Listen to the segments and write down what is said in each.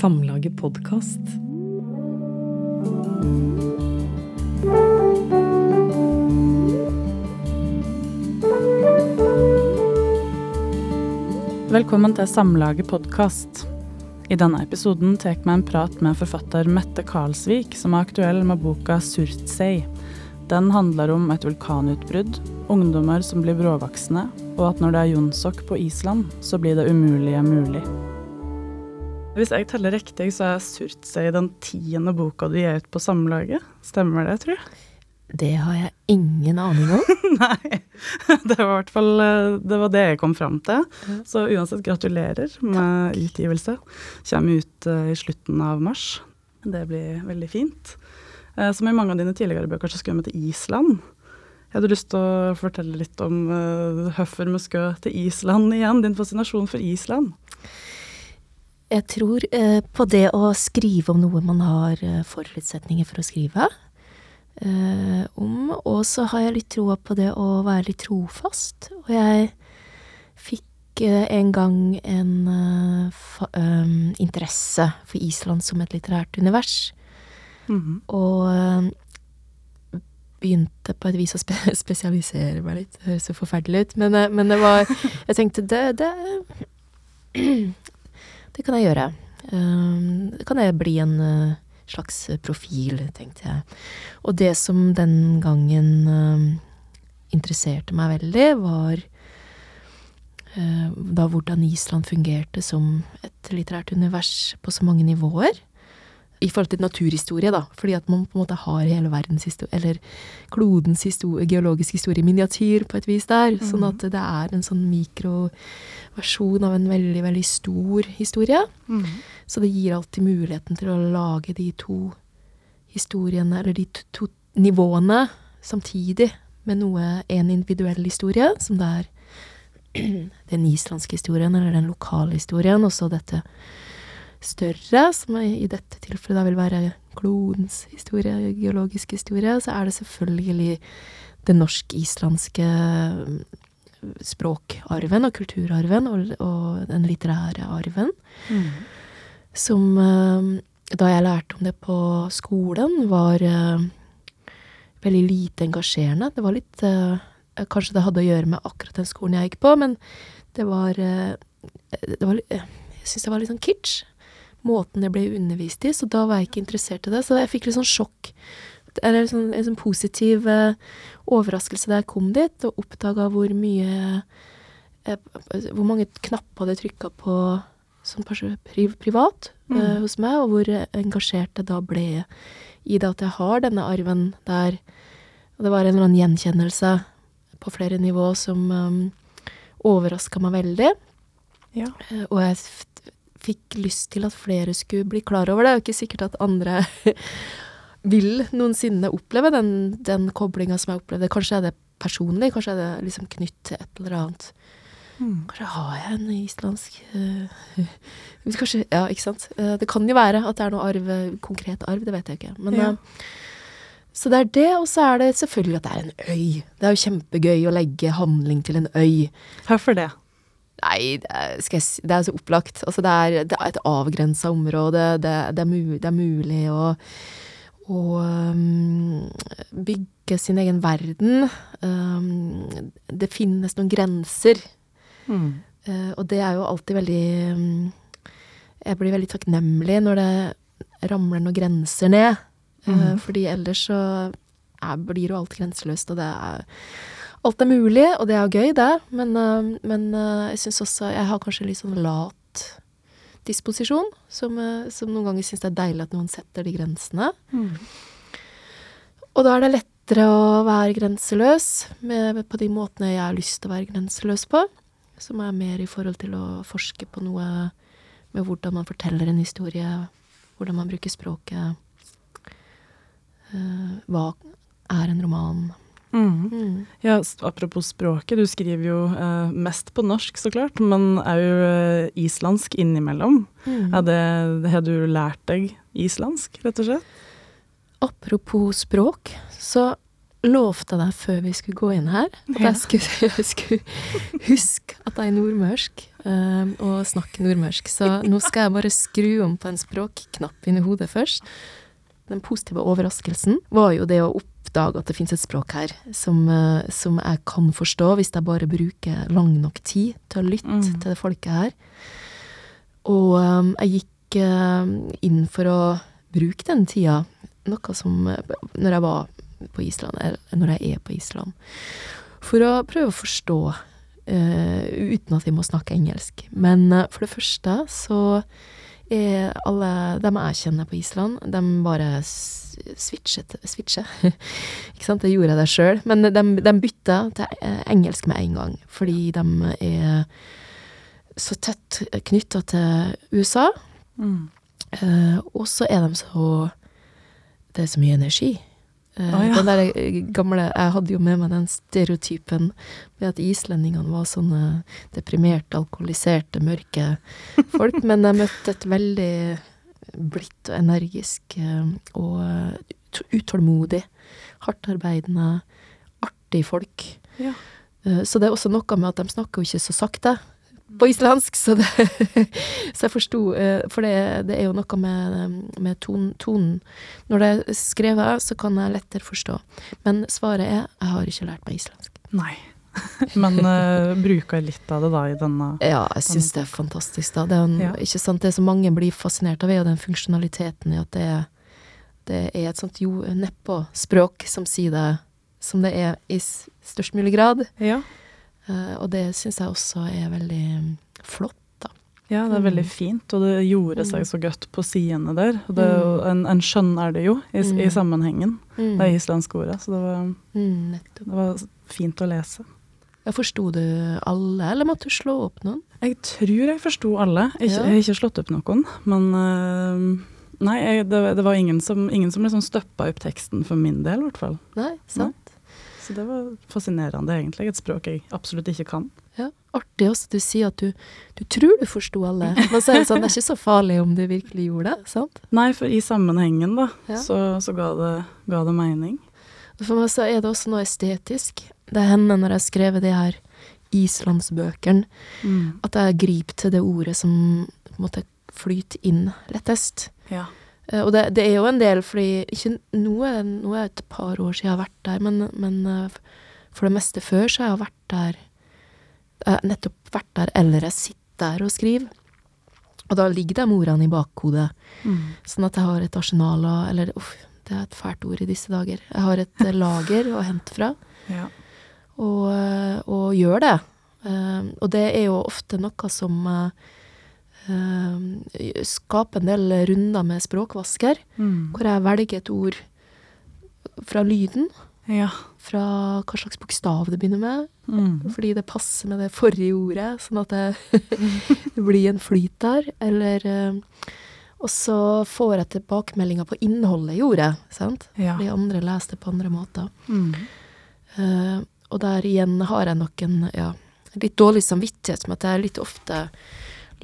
Samlaget podkast. Velkommen til Samlaget podkast. I denne episoden tar vi en prat med forfatter Mette Karlsvik, som er aktuell med boka 'Surtsey'. Den handler om et vulkanutbrudd, ungdommer som blir bråvoksne, og at når det er jonsok på Island, så blir det umulige mulig. Hvis jeg teller riktig, så er 'Surtsey' den tiende boka du gir ut på Samlaget. Stemmer det, tror jeg? Det har jeg ingen aning om. Nei. Det var i hvert fall eh, det, var det jeg kom fram til. Så uansett, gratulerer med utgivelse. Kommer ut eh, i slutten av mars. Det blir veldig fint. Eh, som i mange av dine tidligere bøker så skal vi til Island. Jeg hadde lyst til å fortelle litt om hvorfor vi skal til Island igjen. Din fascinasjon for Island. Jeg tror eh, på det å skrive om noe man har eh, forutsetninger for å skrive eh, om. Og så har jeg litt troa på det å være litt trofast. Og jeg fikk eh, en gang en eh, fa, um, interesse for Island som et litterært univers. Mm -hmm. Og begynte på et vis å spe spesialisere meg litt. Det høres så forferdelig ut, men, men det var Jeg tenkte det, det Det kan jeg gjøre. Um, det kan jeg bli en uh, slags profil, tenkte jeg. Og det som den gangen uh, interesserte meg veldig, var uh, da hvordan Island fungerte som et litterært univers på så mange nivåer. I forhold til naturhistorie, da, fordi at man på en måte har hele verdens historie, eller klodens historie, geologiske historie, miniatyr på et vis der. Mm. Sånn at det er en sånn mikroversjon av en veldig, veldig stor historie. Mm. Så det gir alltid muligheten til å lage de to historiene, eller de to, to nivåene, samtidig med noe, en individuell historie, som det er den islandske historien, eller den lokale historien, og så dette større, som i dette tilfellet da vil være klodens historie, geologisk historie, så er det selvfølgelig den norsk-islandske mm, språkarven og kulturarven og, og den litterære arven. Mm. Som da jeg lærte om det på skolen, var uh, veldig lite engasjerende. Det var litt uh, Kanskje det hadde å gjøre med akkurat den skolen jeg gikk på, men det var, det var Jeg syns det var litt sånn kitsch måten det ble undervist i, så da var jeg ikke interessert i det. Så jeg fikk litt sånn sjokk, eller sånn, en sånn positiv eh, overraskelse da jeg kom dit, og oppdaga hvor mye eh, Hvor mange knapper hadde trykka på som priv, privat eh, mm. hos meg, og hvor engasjert jeg da ble i det at jeg har denne arven der. Og det var en eller annen gjenkjennelse på flere nivå som um, overraska meg veldig. Ja. Uh, og jeg fikk lyst til at flere skulle bli klar over det. Det er jo ikke sikkert at andre vil noensinne oppleve den, den koblinga som jeg opplevde. Kanskje er det personlig, kanskje er det liksom knytt til et eller annet. Mm. Kanskje har jeg en islandsk uh, Kanskje Ja, ikke sant. Uh, det kan jo være at det er noe arv, konkret arv, det vet jeg ikke. Men ja. uh, så det er det, og så er det selvfølgelig at det er en øy. Det er jo kjempegøy å legge handling til en øy. Hvorfor det? Nei, det er, jeg, det er så opplagt. Altså, det er, det er et avgrensa område. Det, det, er mu, det, er mulig å, å um, bygge sin egen verden. Um, det finnes noen grenser. Mm. Uh, og det er jo alltid veldig um, Jeg blir veldig takknemlig når det ramler noen grenser ned. Uh, mm. Fordi ellers så er, blir jo alt grenseløst, og det er Alt er mulig, og det er gøy, det, men, uh, men uh, jeg syns også Jeg har kanskje litt sånn lat disposisjon, som, uh, som noen ganger syns det er deilig at noen setter de grensene. Mm. Og da er det lettere å være grenseløs med, på de måtene jeg har lyst til å være grenseløs på. Som er mer i forhold til å forske på noe med hvordan man forteller en historie, hvordan man bruker språket. hva er en roman? Mm. Mm. Ja, apropos språket, du skriver jo eh, mest på norsk, så klart, men er jo eh, islandsk innimellom. Mm. Er det, har du lært deg islandsk, rett og slett? Apropos språk, så lovte jeg deg før vi skulle gå inn her, at jeg, skulle, jeg skulle huske at jeg er nordmørsk eh, og snakker nordmørsk. Så nå skal jeg bare skru om på en språkknapp inni hodet først. Den positive overraskelsen var jo det å oppdage at det finnes et språk her som, eh, som jeg kan forstå, hvis jeg bare bruker lang nok tid til å lytte Mm. til det folket her. Og um, jeg gikk uh, inn for å bruke den tida, noe som Når jeg var på Island, eller når jeg er på Island, for å prøve å forstå uh, uten at vi må snakke engelsk. Men uh, for det første så er alle dem jeg kjenner på Island, de bare s- switcher. Ikke sant, det gjorde jeg det sjøl. Men de, de bytter til eh, engelsk med en gang, fordi de er så tett knytta til USA. Mm. Uh, og så er de så Det er så mye energi. Uh, oh, ja. Den der gamle Jeg hadde jo med meg den stereotypen med at islendingene var sånne deprimerte, alkoholiserte, mørke folk. men jeg møtte et veldig blidt og energisk eh, og eh, ut- utålmodig, hardtarbeidende, artig folk. Ja. Eh, Så det er også noe med at de snakker jo ikke så sakte på islandsk, så, det, så jeg forsto For det, det er jo noe med, med ton, tonen. Når det er skrevet, så kan jeg lettere forstå. Men svaret er jeg har ikke lært meg islandsk. Nei. Men uh, bruker litt av det da i denne Ja, jeg syns det er fantastisk, da. Det er, en, Ja. ikke sant, det som mange blir fascinert av, er jo den funksjonaliteten i at det er, det er et sånt jo nedpå-språk som sier det som det er i størst mulig grad. Ja. Uh, og det syns jeg også er veldig mm, flott. Ja, det er veldig Mm. fint, og det gjorde seg Mm. så godt på sidene der. Det, er jo- en, en skjønner det jo i, i Mm. sammenhengen, det islandske ordet. Så det var, Mm, det var fint å lese. Ja, Forsto du alle, eller måtte du slå opp noen? Jeg tror jeg forsto alle. Jeg, Ja. Jeg har ikke slått opp noen, men uh, Nei, jeg, det, det var ingen som, ingen som liksom støppa opp teksten for min del, i hvert fall. Nei, sant? Så det var fascinerende, egentlig. Et språk jeg absolutt ikke kan. Ja. Artig også at du sier at du, du tror du forsto alle, men så er det sånn, det er ikke så farlig om du virkelig gjorde det, sant? Nei, for i sammenhengen, da, Ja. så, så ga, det, ga det mening. For meg så er det også noe estetisk. Det hender når jeg har skrevet de her islandsbøkene, Mm. at jeg griper til det ordet som på en måte flyter inn lettest. Ja. Eh, Og det, det er jo en del, fordi ikke nå er, nå er det et par år siden jeg har vært der, men, men eh, for det meste før så har jeg vært der har nettopp vært der, eller jeg sitter der og skriver. Og da ligger de ordene i bakhodet, Mm. sånn at jeg har et arsenal av Eller uff, det er et fælt ord i disse dager. Jeg har et eh, lager å hente fra, ja. og, eh, og gjør det. Eh, og det er jo ofte noe som skaper en del runder med språkvasker Mm. hvor jeg velger et ord fra lyden, ja. fra hva slags bokstav det begynner med, Mm. fordi det passer med det forrige ordet, sånn at det, det blir en flyt der, eller eh, Og så får jeg tilbakemeldinger på innholdet i ordet, sant? ja. Fordi andre leser det på andre måter. Mm. Uh, og der igjen har jeg nok en ja, litt dårlig samvittighet med at jeg litt ofte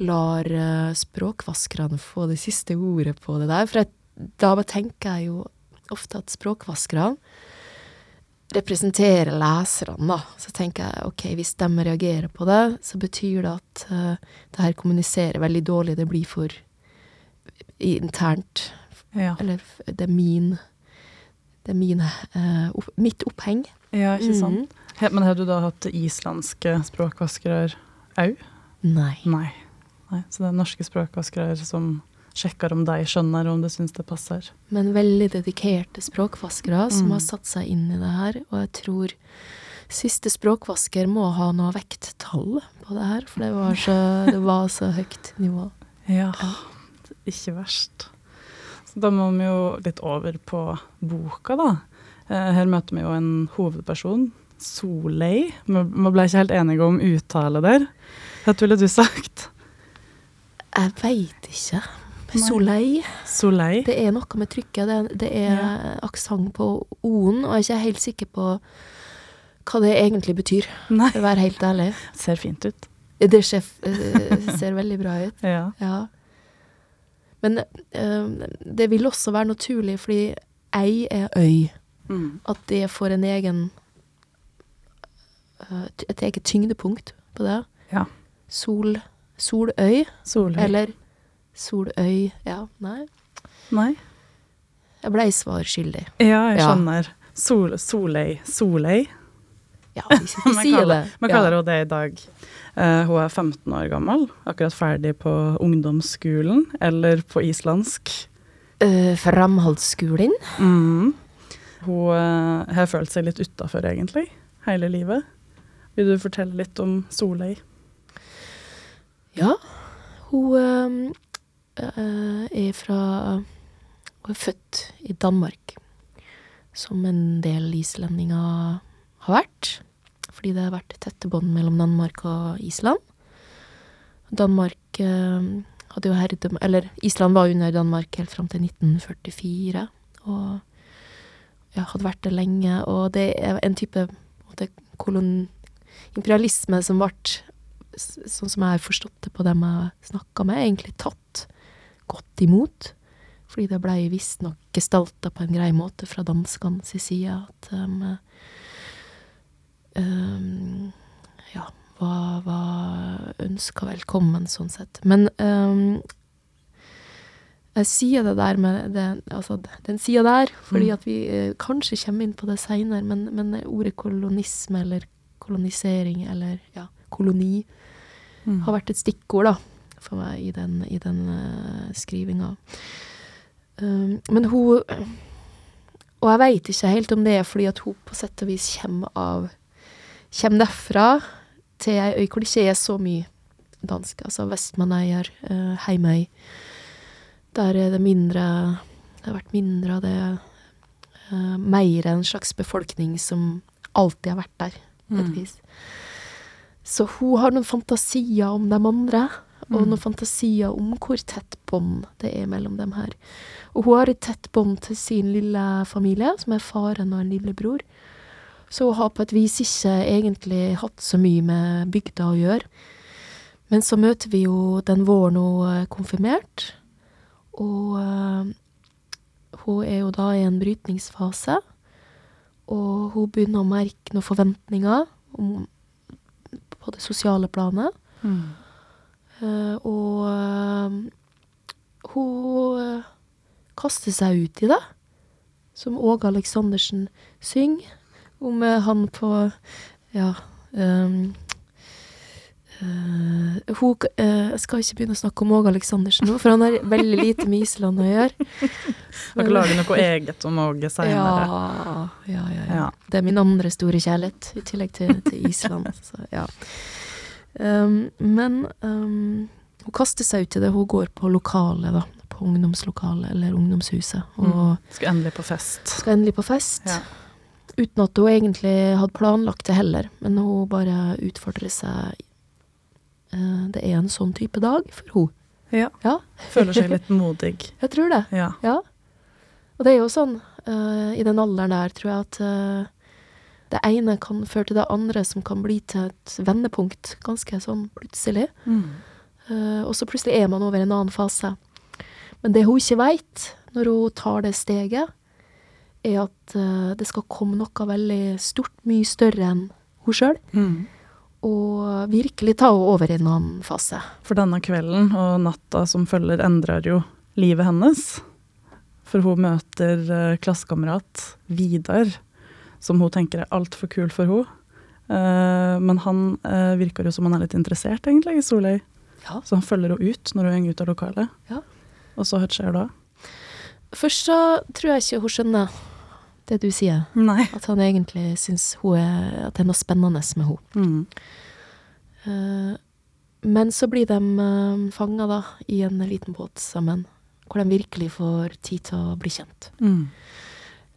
lar uh, språkvaskerne få det siste ordet på det der. For jeg, da tenker jeg jo ofte at språkvaskerne representerer leserne, da. Så tenker jeg ok, hvis de reagerer på det, så betyr det at uh, det her kommuniserer veldig dårlig. Det blir for internt. Ja. Eller det er min Det er mine, uh, opp, mitt oppheng. ja, ikke sant. He- Men har du da hatt islandske språkvaskere òg? Nei. Nei. Nei. Så det er norske språkvaskere som sjekker om de skjønner, og om de syns det passer. Men veldig dedikerte språkvaskere som Mm. har satt seg inn i det her. Og jeg tror siste språkvasker må ha noe vekttall på det her, for det var så, det var så høyt nivå. Ja. Ikke verst. Så da må vi jo litt over på boka, da. Eh, Her møter vi jo en hovedperson, Solei. Vi ble ikke helt enige om uttale der. Hva ville du sagt? Jeg veit ikke. Soleil. Solei? Det er noe med trykket. Det det er aksent på o-en, og jeg er ikke helt sikker på hva det egentlig betyr, Nei. for å være helt ærlig. Ser fint ut. Det ser, eh, ser veldig bra ut. Ja. Ja. Men eh, det vil også være naturlig, fordi ei er øy. Mm. At det får en egen eh, Et eget tyngdepunkt på det. Ja. Sol, soløy, soløy. eller soløy Ja, nei. Nei? Jeg blei svar skyldig. Ja, jeg Ja. skjønner. Sol, soløy. Solei. Ja, vi, Man sier kaller, det. man kaller henne det i dag. Uh, hun er 15 år gammel, akkurat ferdig på ungdomsskolen, eller på islandsk. Uh, Framhaldsskolen. Mm. Hun uh, har følt seg litt utafor, egentlig, hele livet. Vil du fortelle litt om Soløy? Ja. Hun er fra Hun er født i Danmark, som en del islendinger har vært. Fordi det har vært tette bånd mellom Danmark og Island. Danmark eh, hadde jo herde... Eller Island var under Danmark helt fram til 1944. Og ja, hadde vært det lenge. Og det er en type kolon, imperialisme som ble sånn som jeg har forstått det på dem jeg snakka med, egentlig tatt godt imot. Fordi det blei visstnok gestalta på en grei måte fra danskene sin side at de ja, var, var ønska velkommen, sånn sett. Men ehm, jeg sier det der med det, altså, den sida der, fordi Mm. at vi eh, kanskje kommer inn på det seinere, men, men ordet kolonisme eller kolonisering eller ja, koloni Mm. har vært et stikkord da, for meg i den, i den uh, skrivinga. Um, men hun Og jeg veit ikke helt om det er fordi at hun på sett og vis kommer av Kommer derfra til ei øy hvor det ikke er så mye dansk. Altså Vestmanøyer, uh, Heimøy. Der er det mindre Det har vært mindre av det uh, Mer en slags befolkning som alltid har vært der, på et Mm. vis. Så hun har noen fantasier om de andre, og Mm. noen fantasier om hvor tett bånd det er mellom dem her. Og hun har et tett bånd til sin lille familie, som er faren og en lillebror. Så hun har på et vis ikke egentlig hatt så mye med bygda å gjøre. Men så møter vi jo den våren hun er konfirmert, og eh, hun er jo da i en brytningsfase. Og hun begynner å merke noen forventninger om, på det sosiale planet. Mm. Uh, og uh, hun eh, kaster seg ut i det, som Åge Aleksandersen synger om eh, han på Ja. ehm, eh, hun eh, Jeg skal ikke begynne å snakke om Åge Aleksandersen nå, for han har veldig lite med Island å gjøre. Dere lager noe eget om Åge seinere. Ja, ja, ja, ja. Det er min andre store kjærlighet, i tillegg til, til Island. så, ja. Um, men um, hun kaster seg ut i det. Hun går på lokalet, da. På ungdomslokalet, eller ungdomshuset. Og Mm. Skal endelig på fest. skal endelig på fest. Ja. Uten at hun egentlig hadde planlagt det heller, men hun bare utfordrer seg. Eh, det er en sånn type dag for hun. Ja. Ja, Føler seg litt modig. jeg tror det. Ja. Ja. Og det er jo sånn, uh, i den alderen der, tror jeg at uh, det ene kan føre til det andre, som kan bli til et vendepunkt, ganske sånn plutselig. Mm. Uh, og så plutselig er man over en annen fase. Men det hun ikke veit når hun tar det steget, er at uh, det skal komme noe veldig stort, mye større enn hun sjøl, Mm. og virkelig ta henne over i en annen fase. For denne kvelden og natta som følger, endrer jo livet hennes. For hun møter uh, klassekamerat Vidar, som hun tenker er altfor kul for henne. Uh, men han uh, virker jo som han er litt interessert, egentlig, i Soløy. Ja. Så han følger henne ut når hun går ut av lokalet. Ja. Og så hva skjer da? Først så tror jeg ikke hun skjønner det du sier. Nei. At han egentlig syns er, at det er noe spennende med henne. Mm. Uh, men så blir de uh, fanga da, i en liten båt sammen, hvor de virkelig får tid til å bli kjent. Mm.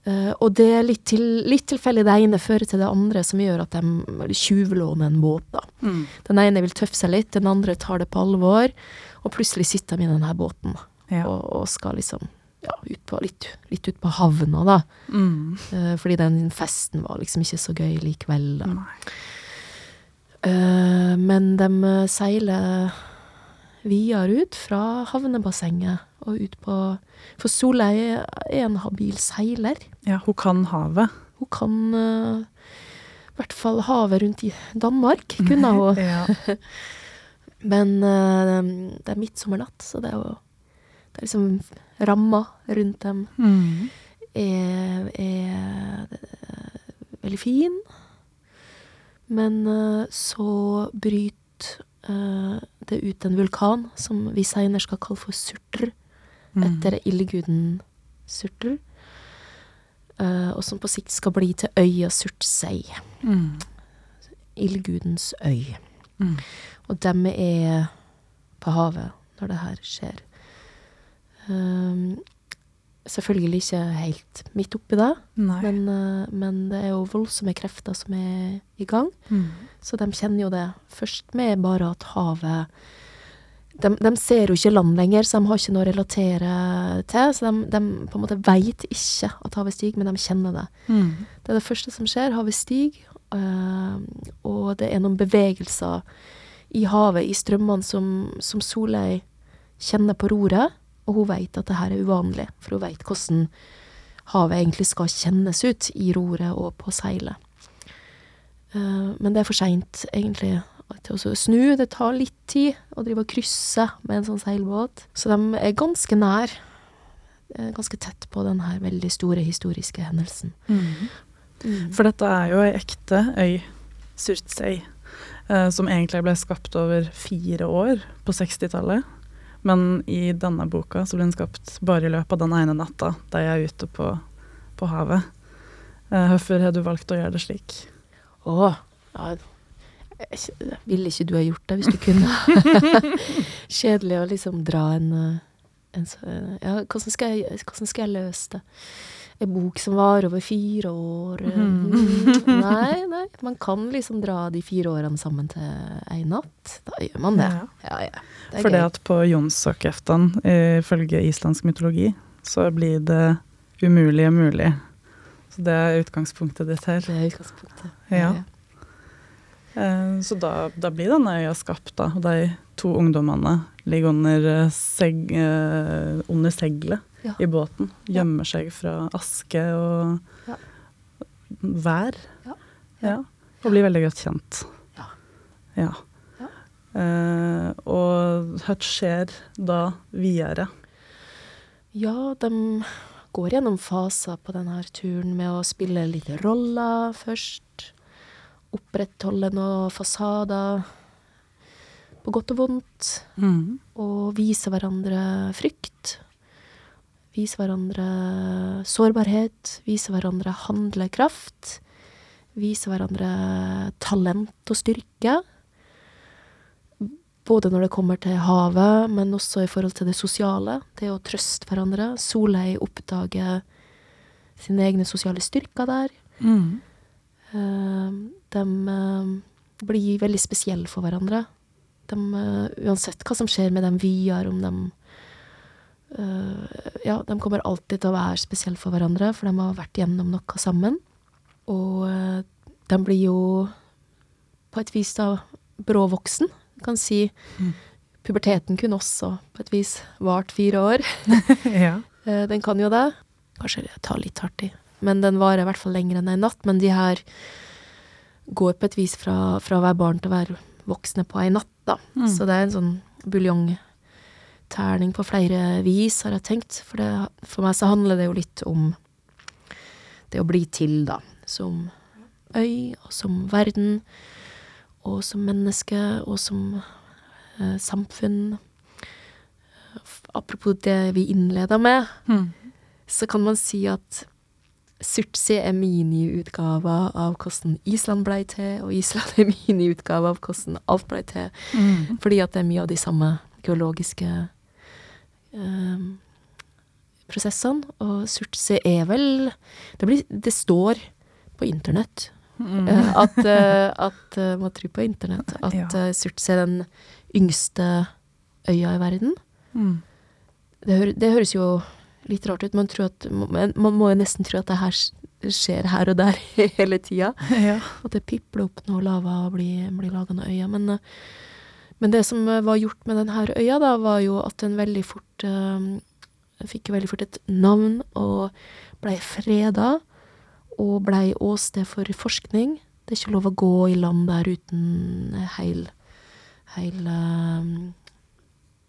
Uh, og det er litt, til, litt tilfeldig det ene fører til det andre, som gjør at de tjuvlåner en båt. da. Mm. Den ene vil tøffe seg litt, den andre tar det på alvor, og plutselig sitter de i denne båten Ja. og, og skal liksom ja, ut på, litt, litt ut på havna, da. Mm. Uh, fordi den festen var liksom ikke så gøy likevel. da. Eh, men de eh, seiler videre ut fra havnebassenget og ut på For Solveig er en habil seiler. Ja, hun kan havet. Hun kan uh, i hvert fall havet rundt i Danmark, kunne hun. Ja. Men det er midtsommernatt, så det er jo Det er liksom ramma rundt dem Mm. er, er veldig fin. Men eh, så bryter eh, det ut en vulkan som vi seinere skal kalle for Surtr, Mm. etter ildguden Surtr. eh, og som på sikt skal bli til øya Surtsei. Mm. Ildgudens øy. Mm. Og dem er på havet når det her skjer. Um, selvfølgelig ikke helt midt oppi det, men, eh, men det er jo voldsomme krefter som er i gang. Mm. Så de kjenner jo det først med bare at havet de, de ser jo ikke land lenger, så de har ikke noe å relatere til. Så de, de på en måte veit ikke at havet stiger, men de kjenner det. Mm. Det er det første som skjer. Havet stiger, øh, og det er noen bevegelser i havet, i strømmene, som, som Solveig kjenner på roret. Og hun vet at det her er uvanlig, for hun vet hvordan havet egentlig skal kjennes ut i roret og på seilet. Eh, men det er for seint, egentlig, til å snu. Det tar litt tid å drive og krysse med en sånn seilbåt. Så de er ganske nær, eh, ganske tett på den her veldig store historiske hendelsen. Mm. For dette er jo ei ekte øy, Surtsey, eh, som egentlig ble skapt over fire år på 60-tallet. Men i denne boka så ble den skapt bare i løpet av den ene natta da jeg er ute på, på havet. Eh, Hvorfor har du valgt å gjøre det slik? Å, ja, jeg- ville ikke du ha gjort det hvis du kunne? Kjedelig å liksom dra en, eh, en Ja, hvordan skal, jeg, hvordan skal jeg løse det? En bok som varer over fire år Mm. Nei, nei. Man kan liksom dra de fire årene sammen til ei natt. Da gjør man det. Ja. Ja. Det For det at på Jonsokeftan, ifølge islandsk mytologi, så blir det umulige mulig. Så det er utgangspunktet ditt her. Det er utgangspunktet. Ja. Eh, Så da, da blir denne øya skapt, da. Og de to ungdommene ligger under, eh, seg, eh, under seglet Ja. i båten. Gjemmer seg fra aske og Ja. vær. Ja. Ja. Og blir veldig godt kjent. Ja. Eh, og hva skjer da videre? Ja, de går gjennom faser på denne turen med å spille litt roller først. Opprettholde noen fasader på godt og vondt. Mm. Og vise hverandre frykt. Vise hverandre sårbarhet. Vise hverandre handlekraft. Vise hverandre talent og styrke. Både når det kommer til havet, men også i forhold til det sosiale. Det å trøste hverandre. Solheim oppdager sine egne sosiale styrker der. Mm. Eh, de eh, blir veldig spesielle for hverandre. De, eh, uansett hva som skjer med dem videre, om de Ja, de kommer alltid til å være spesielle for hverandre, for de har vært gjennom noe sammen. Og eh, de blir jo på et vis da bråvoksen. Du kan si Mm. puberteten kunne også på et vis vart fire år. ja. Eh, Den kan jo det. Kanskje det tar litt hardt i. Men den varer i hvert fall lenger enn ei natt. Men de her går på et vis fra, fra å være barn til å være voksne på ei natt, da. Mm. Så det er en sånn buljongterning på flere vis, har jeg tenkt. For, det, for meg så handler det jo litt om det å bli til, da. Som øy, og som verden, og som menneske, og som eh, samfunn. Apropos det vi innleda med, Mm. så kan man si at Surtsi er miniutgava av hvordan Island blei til, og Island er miniutgava av hvordan alt blei til. Mm. Fordi at det er mye av de samme geologiske prosessene. Og Surtse er vel det, blir, det står på internett Mm. eh, at, eh, at eh, Man tror på internett at Ja. Surtse er den yngste øya i verden. Mm. Det, hø det høres jo litt rart ut. Man, tror at, man, man må jo nesten tro at det her skjer her og der hele tida. Ja. At det pipler opp noe lava og blir, blir laga noe øyer. Men, Men det som eh, var gjort med denne øya, da, var jo at den veldig fort eh, fikk veldig fort et navn og blei freda. Og blei åsted for forskning. Det er ikke lov å gå i land der uten heil, heil eh,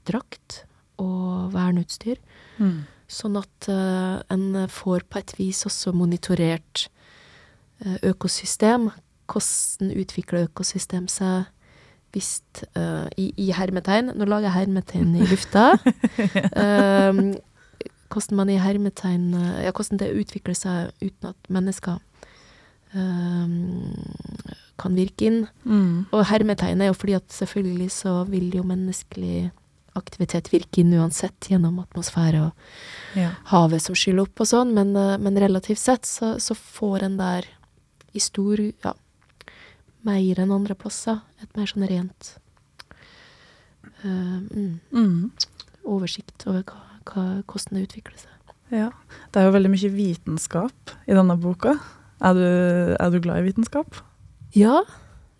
drakt og verneutstyr. Mm. Sånn at eh, en får på et vis også monitorert eh, økosystem. Hvordan utvikler økosystem seg hvis uh, i, I hermetegn Nå lager jeg hermetegn i lufta. Eh, hvordan man i hermetegn eh, Ja, hvordan det utvikler seg uten at mennesker eh, kan virke inn. Mm. Og hermetegn er jo fordi at selvfølgelig så vil jo menneskelig aktivitet virke inn uansett gjennom atmosfære og Ja. havet som skyller opp og sånn, men, eh, men relativt sett så, så får en der i stor ja, mer enn andre plasser et mer sånn rent uh, mm, Mm. oversikt over hva, hva, hvordan det utvikler seg. ja. Det er jo veldig mye vitenskap i denne boka. Er du, er du glad i vitenskap? Ja,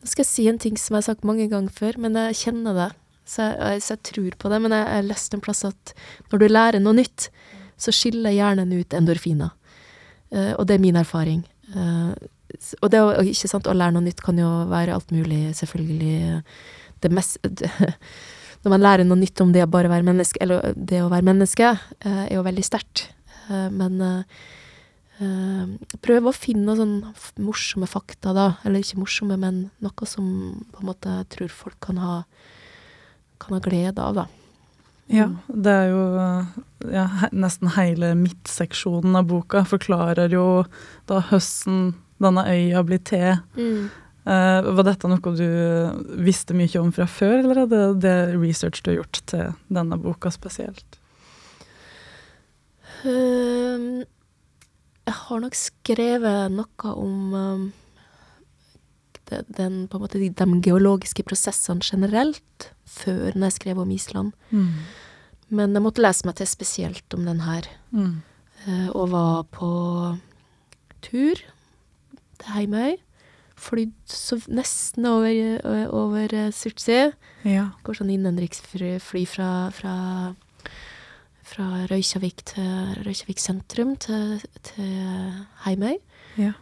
nå skal jeg si en ting som jeg har sagt mange ganger før, men jeg kjenner det. Så jeg, så jeg tror på det. Men jeg har lest en plass at når du lærer noe nytt, så skiller hjernen ut endorfiner. Uh, og det er min erfaring. Uh, og det å, ikke sant, å lære noe nytt kan jo være alt mulig, selvfølgelig. Det mest, når man lærer noe nytt om det å bare være menneske, eller det å være menneske, eh, er jo veldig sterkt. Eh, men eh, prøv å finne noen sånn morsomme fakta, da. Eller ikke morsomme, men noe som på en måte jeg tror folk kan ha, kan ha glede av, da. Ja, Mm. det er jo ja, Nesten hele midtseksjonen av boka forklarer jo da høsten denne øya blir til. Eh, var dette noe du visste mye om fra før, eller er det det research du har gjort til denne boka spesielt? Ehm, jeg har nok skrevet noe om um, den, på en måte, de, de geologiske prosessene generelt, før når jeg skrev om Island. Men jeg måtte lese meg til spesielt om den her. Mm. uh, og var på tur til Heimøy. Flydd nesten over, ø- over eh, Surtsey. Ja. Går sånn innenriksfly fly fra, fra, fra Røykjavik til Røykjavik sentrum til, til Heimøy. Ja.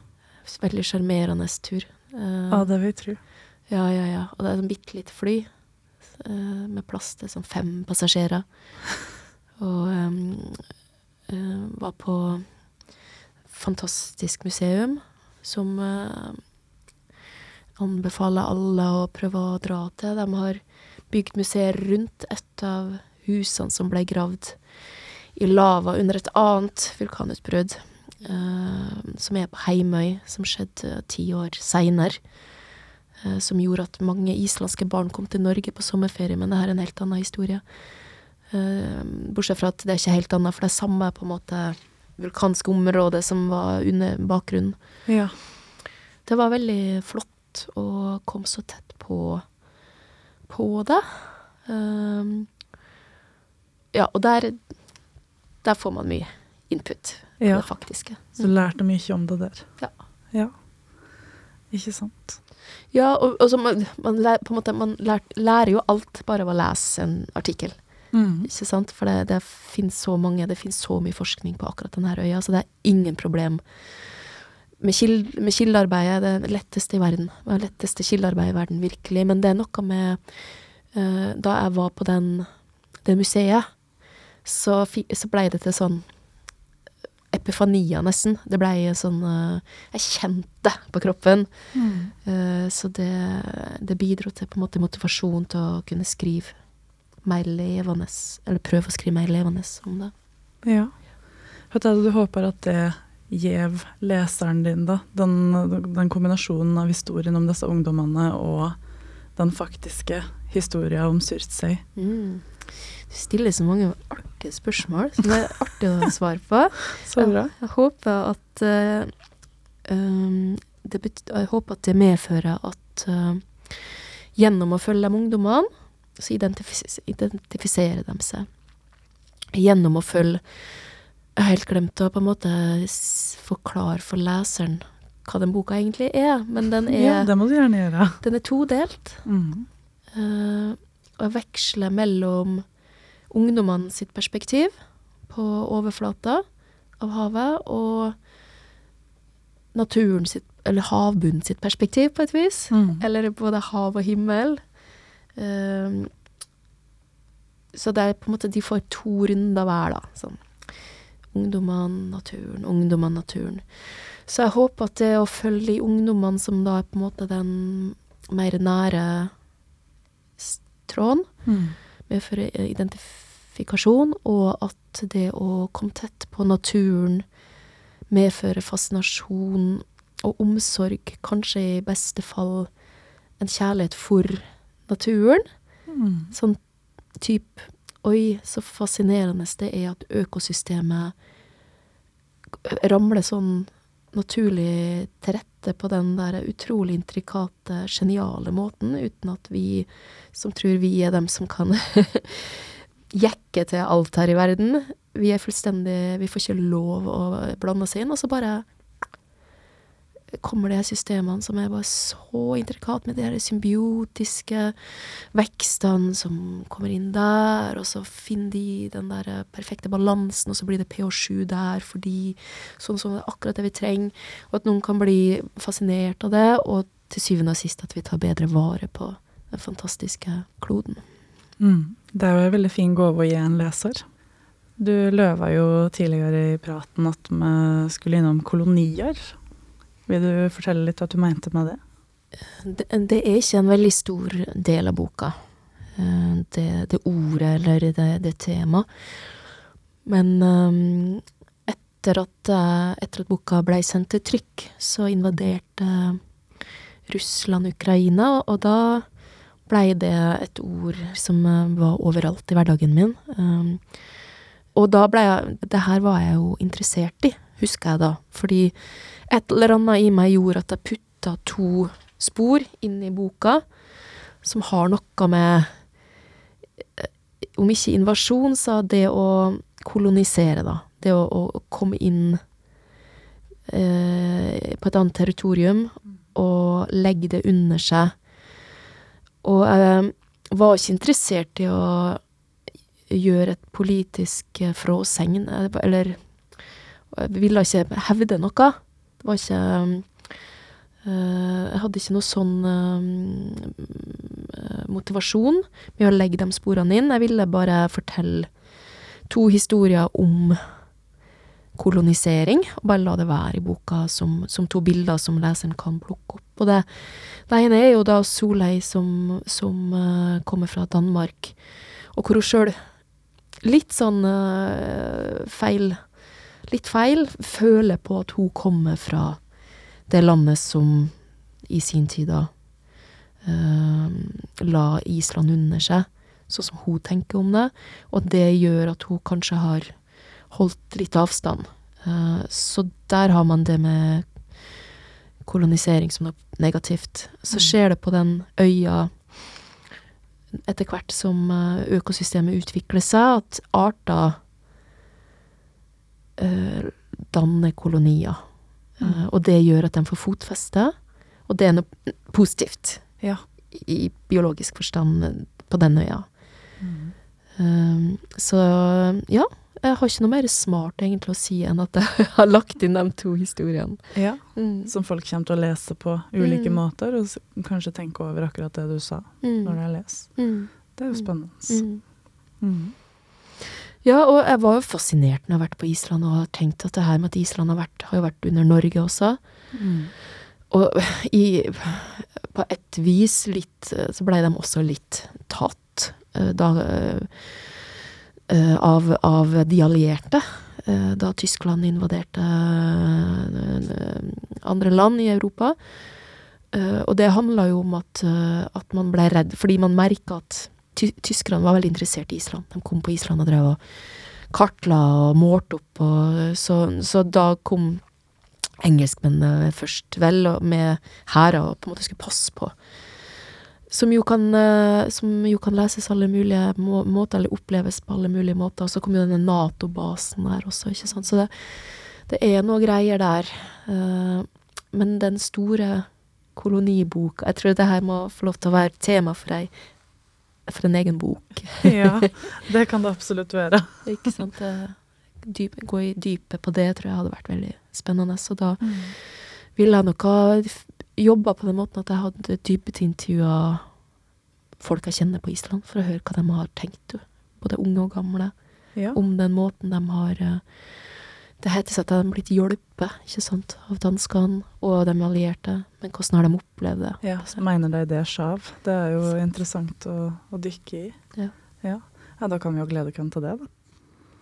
Veldig sjarmerende tur. Eh, ja, det vil jeg tro. ja, ja, ja. Og det er et bitte lite fly eh, med plass til sånn fem passasjerer. Og um, eh, var på fantastisk museum som eh, anbefaler alle å prøve å dra til. De har bygd museer rundt et av husene som ble gravd i lava under et annet vulkanutbrudd, eh, som er på Heimøy, som skjedde ti år seinere. eh, som gjorde at mange islandske barn kom til Norge på sommerferie, men det her er en helt annen historie. Eh, bortsett fra at det er ikke helt annet, for det er samme på en måte vulkanske området som var under bakgrunnen. Ja. Det var veldig flott å komme så tett på, på det. Um, ja, og der, der får man mye input på Ja. det faktiske. Så du lærte mye om det der. Ja. ja. Ikke sant. Ja, og, og så man, man, lær, måte, man lær, lærer jo alt bare av å lese en artikkel. Mm. Ikke sant? For det, det finnes så mange, det finnes så mye forskning på akkurat denne øya, så det er ingen problem. Med, kild, med kildearbeidet, det er det letteste i verden. Det letteste kildearbeidet i verden, virkelig. Men det er noe med uh, Da jeg var på den, det museet, så, så blei det til sånn epifania, nesten. Det blei sånn eh, Jeg kjente på kroppen. Mm. Eh, så det, det bidro til på en måte motivasjon til å kunne skrive mer levende, eller prøve å skrive mer levende om det. Ja. Hva er det du håper at det gjev leseren din, da? Den, den kombinasjonen av historien om disse ungdommene og den faktiske historien om Surtsey. Mm. Du stiller så mange artige spørsmål som det er artig å svare på. Så bra. Jeg, jeg håper at uh, um, det betyr, Jeg håper at det medfører at uh, gjennom å følge de ungdommene, så identifis identifiserer de seg. Gjennom å følge Jeg har helt glemt å på en måte forklare for leseren hva den boka egentlig er, men den er, Ja, det må du gjerne gjøre. den er todelt. Mm. Eh, å veksle mellom ungdommene sitt perspektiv på overflata av havet, og naturen sitt, eller havbunnen sitt perspektiv, på et vis. Mm. Eller både hav og himmel. Um, så det er på en måte De får to runder hver, da. Sånn. Ungdommene, naturen, ungdommene, naturen. Så jeg håper at det å følge de ungdommene som da er på en måte den mer nære tråden, Mm. medfører identifikasjon, og at det å komme tett på naturen medfører fascinasjon og omsorg, kanskje i beste fall en kjærlighet for naturen. Mm. Sånn typ Oi, så fascinerende det er at økosystemet ramler sånn naturlig til rette på den der utrolig intrikate, geniale måten, uten at vi som tror vi er dem som kan jekke til alt her i verden. Vi er fullstendig Vi får ikke lov å blande oss inn, og så bare kommer de her systemene som er bare så intrikat med de her symbiotiske vekstene som kommer inn der, og så finner de den der perfekte balansen, og så blir det pH7 der fordi sånn som det er akkurat det vi trenger, og at noen kan bli fascinert av det, og til syvende og sist at vi tar bedre vare på den fantastiske kloden. Mm. Det er jo en veldig fin gave å gi en leser. Du løva jo tidligere i praten at vi skulle innom kolonier. Vil du fortelle litt hva du mente med det? Det, det er ikke en veldig stor del av boka, eh, det, det ordet eller det, det temaet. Men um, etter, at, eh, etter at boka ble sendt til trykk, så invaderte Russland Ukraina, og da blei det et ord som var overalt i hverdagen min. Um, og da blei jeg Det her var jeg jo interessert i, husker jeg da. Fordi et eller annet i meg gjorde at jeg putta to spor inn i boka som har noe med eh, Om ikke invasjon, så det å kolonisere, da. Det å, å komme inn eh, på et annet territorium og legge det under seg. Og jeg var ikke interessert i å gjøre et politisk eh, fråsegn, eh, eller ville ikke hevde noe. Det var ikke eh, Jeg hadde ikke noe sånn eh, motivasjon med å legge de sporene inn. Jeg ville bare fortelle to historier om kolonisering, og bare la det være i boka som, som to bilder som leseren kan plukke opp. Og det, det ene er jo da Solheim som, som uh, kommer fra Danmark, og hvor hun sjøl litt sånn uh, feil Litt feil føler på at hun kommer fra det landet som i sin tid da uh, la Island under seg, sånn som hun tenker om det, og det gjør at hun kanskje har holdt litt avstand. Uh, så der har man det med kolonisering som noe negativt. Så Mm. skjer det på den øya etter hvert som eh, økosystemet utvikler seg, at arter danner kolonier. Eh, Mm. og det gjør at de får fotfeste, og det er noe positivt Ja. i biologisk forstand eh, på den øya. Mm. Um, så ja, jeg har ikke noe mer smart egentlig å si enn at jeg har lagt inn de to historiene. ja. Mm. Som folk kommer til å lese på ulike Mm. måter, og kanskje tenke over akkurat det du sa Mm. når de leser. Mm. Det er jo spennende. Mm. Ja, og jeg var jo fascinert når jeg har vært på Island og har tenkt at det her med at Island har, vært, har jo vært under Norge også. Mm. Og i, på et vis litt Så blei de også litt tatt eh, da eh, av, av de allierte. eh, Da Tyskland invaderte andre land i Europa. Og det handla jo om at, at man ble redd, fordi man merka at ty tyskerne var veldig interessert i Island. De kom på Island og drev og kartla og målte opp, og så, så da kom engelskmennene først, vel, med hærer og på en måte skulle passe på. Som jo kan, eh, som jo kan leses alle mulige må måter, eller oppleves på alle mulige måter. Og så kom jo denne Nato-basen der også, ikke sant. Så det, det er noe greier der. Eh, men den store koloniboka Jeg tror det her må få lov til å være tema for ei for en egen bok. Ja, det kan det absolutt være. Ikke sant? Dyp, gå i dypet på det tror jeg hadde vært veldig spennende. Så da ville jeg nok ha jobba på den måten at jeg hadde dypeteintervjua folk jeg kjenner på Island, for å høre hva de har tenkt, både unge og gamle, Ja. om den måten de har eh, Det heter at de har blitt hjulpet, ikke sant, av danskene og de allierte, men hvordan har de opplevd det? Ja, mener de det er sjav. Det er jo interessant å, å dykke i. Ja. Ja. ja, da kan vi jo glede oss til det, da.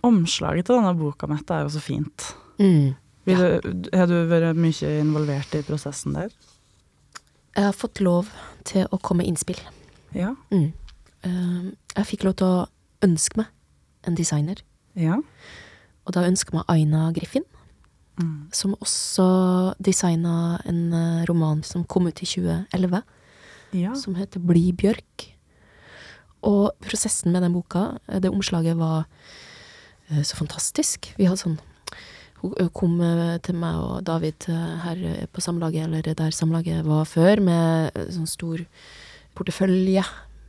Omslaget til denne boka, Mette, er jo så fint. Mm. Ja. du, har du vært mye involvert i prosessen der? Jeg har fått lov til å komme med innspill. Ja. Mm. Eh, jeg fikk lov til å ønske meg en designer, Ja. Og da ønska meg Aina Griffin, Mm. som også designa en eh, roman som kom ut i 2011, Ja. som heter Bli bjørk. Og prosessen med den boka, eh, det omslaget, var eh, så fantastisk. Vi hadde sånn Hun kom til meg og David her på Samlaget, eller der Samlaget var før, med sånn stor portefølje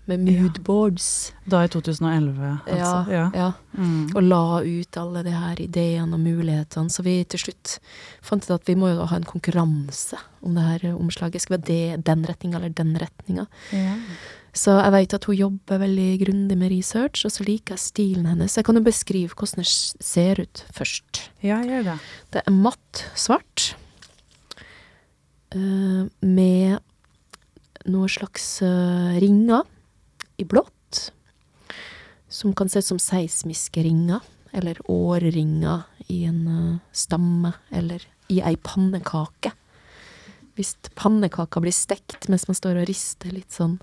med moodboards. Da i 2011, altså. ja, ja. Mm. Og la ut alle de her ideene og mulighetene. Så vi til slutt fant ut at vi må jo ha en konkurranse om det her omslaget. Skal vi ha det, den retninga eller den retninga? ja. Så jeg vet at hun jobber veldig grundig med research, og så liker jeg stilen hennes. Jeg kan jo beskrive hvordan det ser ut først. ja, gjør det. Det er matt svart, eh, med noen slags eh, ringer i blått, som kan se ut som seismiske ringer, eller årringer i en eh, stamme, eller i ei pannekake. Hvis pannekaka blir stekt mens man står og rister litt sånn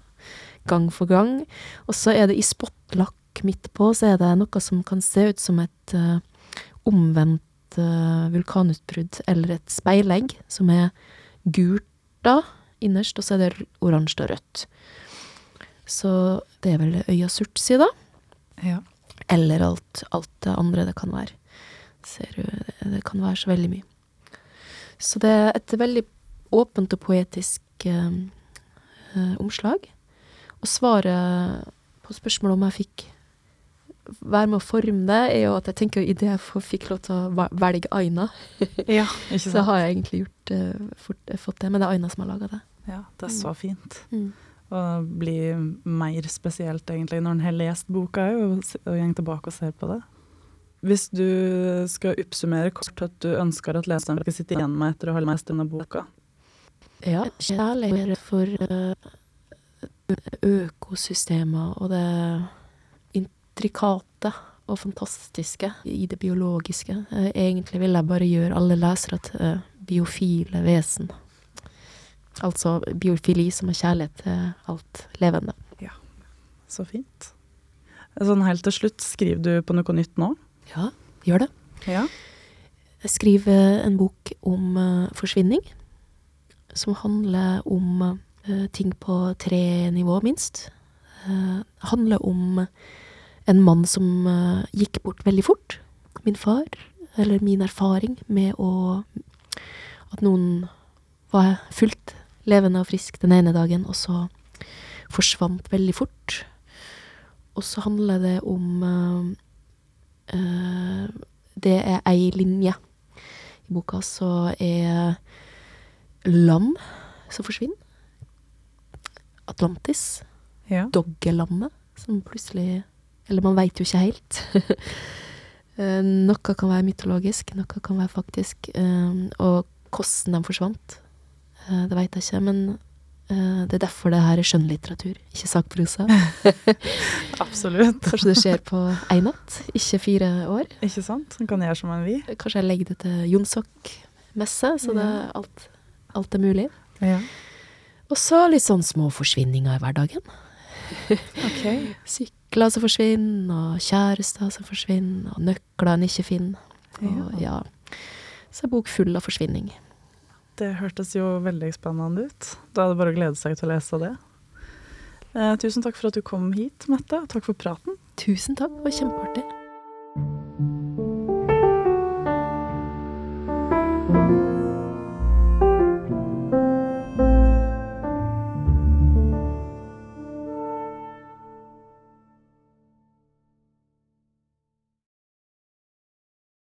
gang for gang. Og så er det i spottlakk midt på, så er det noe som kan se ut som et uh, omvendt uh, vulkanutbrudd, eller et speilegg, som er gult da, innerst, og så er det oransje og rødt. Så det er vel øya Surtsi, da. Ja. Eller alt, alt det andre det kan være. Ser du, det, kan være så veldig mye. Så det er et veldig åpent og poetisk eh, eh, omslag. Og svaret på spørsmålet om jeg fikk være med å forme det, er jo at jeg tenker idet jeg fikk lov til å velge Aina, ja, ikke så har jeg egentlig gjort, eh, fort, fått det. Men det er Aina som har laga det. Ja, det er så fint. Mm. Og blir mer spesielt egentlig når en har lest boka og, og går tilbake og ser på det. Hvis du skal oppsummere kort at du ønsker at leseren skal sitte igjen med etter å ha lest denne boka. Ja, kjærlighet for eh, økosystemer og det intrikate og fantastiske i det biologiske. Eh, Egentlig vil jeg bare gjøre alle lesere til eh, biofile vesen. Altså biofili som er kjærlighet til alt levende. Ja, Så fint. Sånn helt til slutt, skriver du på noe nytt nå? Ja, gjør det. Ja. Jeg skriver en bok om uh, forsvinning, som handler om uh, ting på tre nivå, minst. Uh, handler om en mann som gikk bort veldig fort. Min far, eller min erfaring med å At noen var fullt levende og frisk den ene dagen, og så forsvant veldig fort. Og så handler det om uh, uh, det er ei linje. I boka så er land som forsvinner. Atlantis. ja. Doggelandet, som plutselig Eller man veit jo ikke helt. Eh, noe kan være mytologisk, noe kan være faktisk. og hvordan de forsvant, det veit jeg ikke. Men eh, det er derfor det her er skjønnlitteratur, ikke sakprosa. Absolutt. Kanskje det skjer på én natt, ikke fire år. Ikke sant? Man kan gjøre som en vil. Kanskje jeg legger det til Jonsok-messe, så det er alt, alt er mulig. Ja. Og så litt sånn små forsvinninger i hverdagen. okay. Sykler som forsvinner, og kjærester som forsvinner, og nøkler en ikke finner. Og ja. Så er bok full av forsvinning. Det hørtes jo veldig spennende ut. Da er det bare å glede seg til å lese det. Eh, tusen takk for at du kom hit, Mette. Takk for praten. Tusen takk, det var kjempeartig.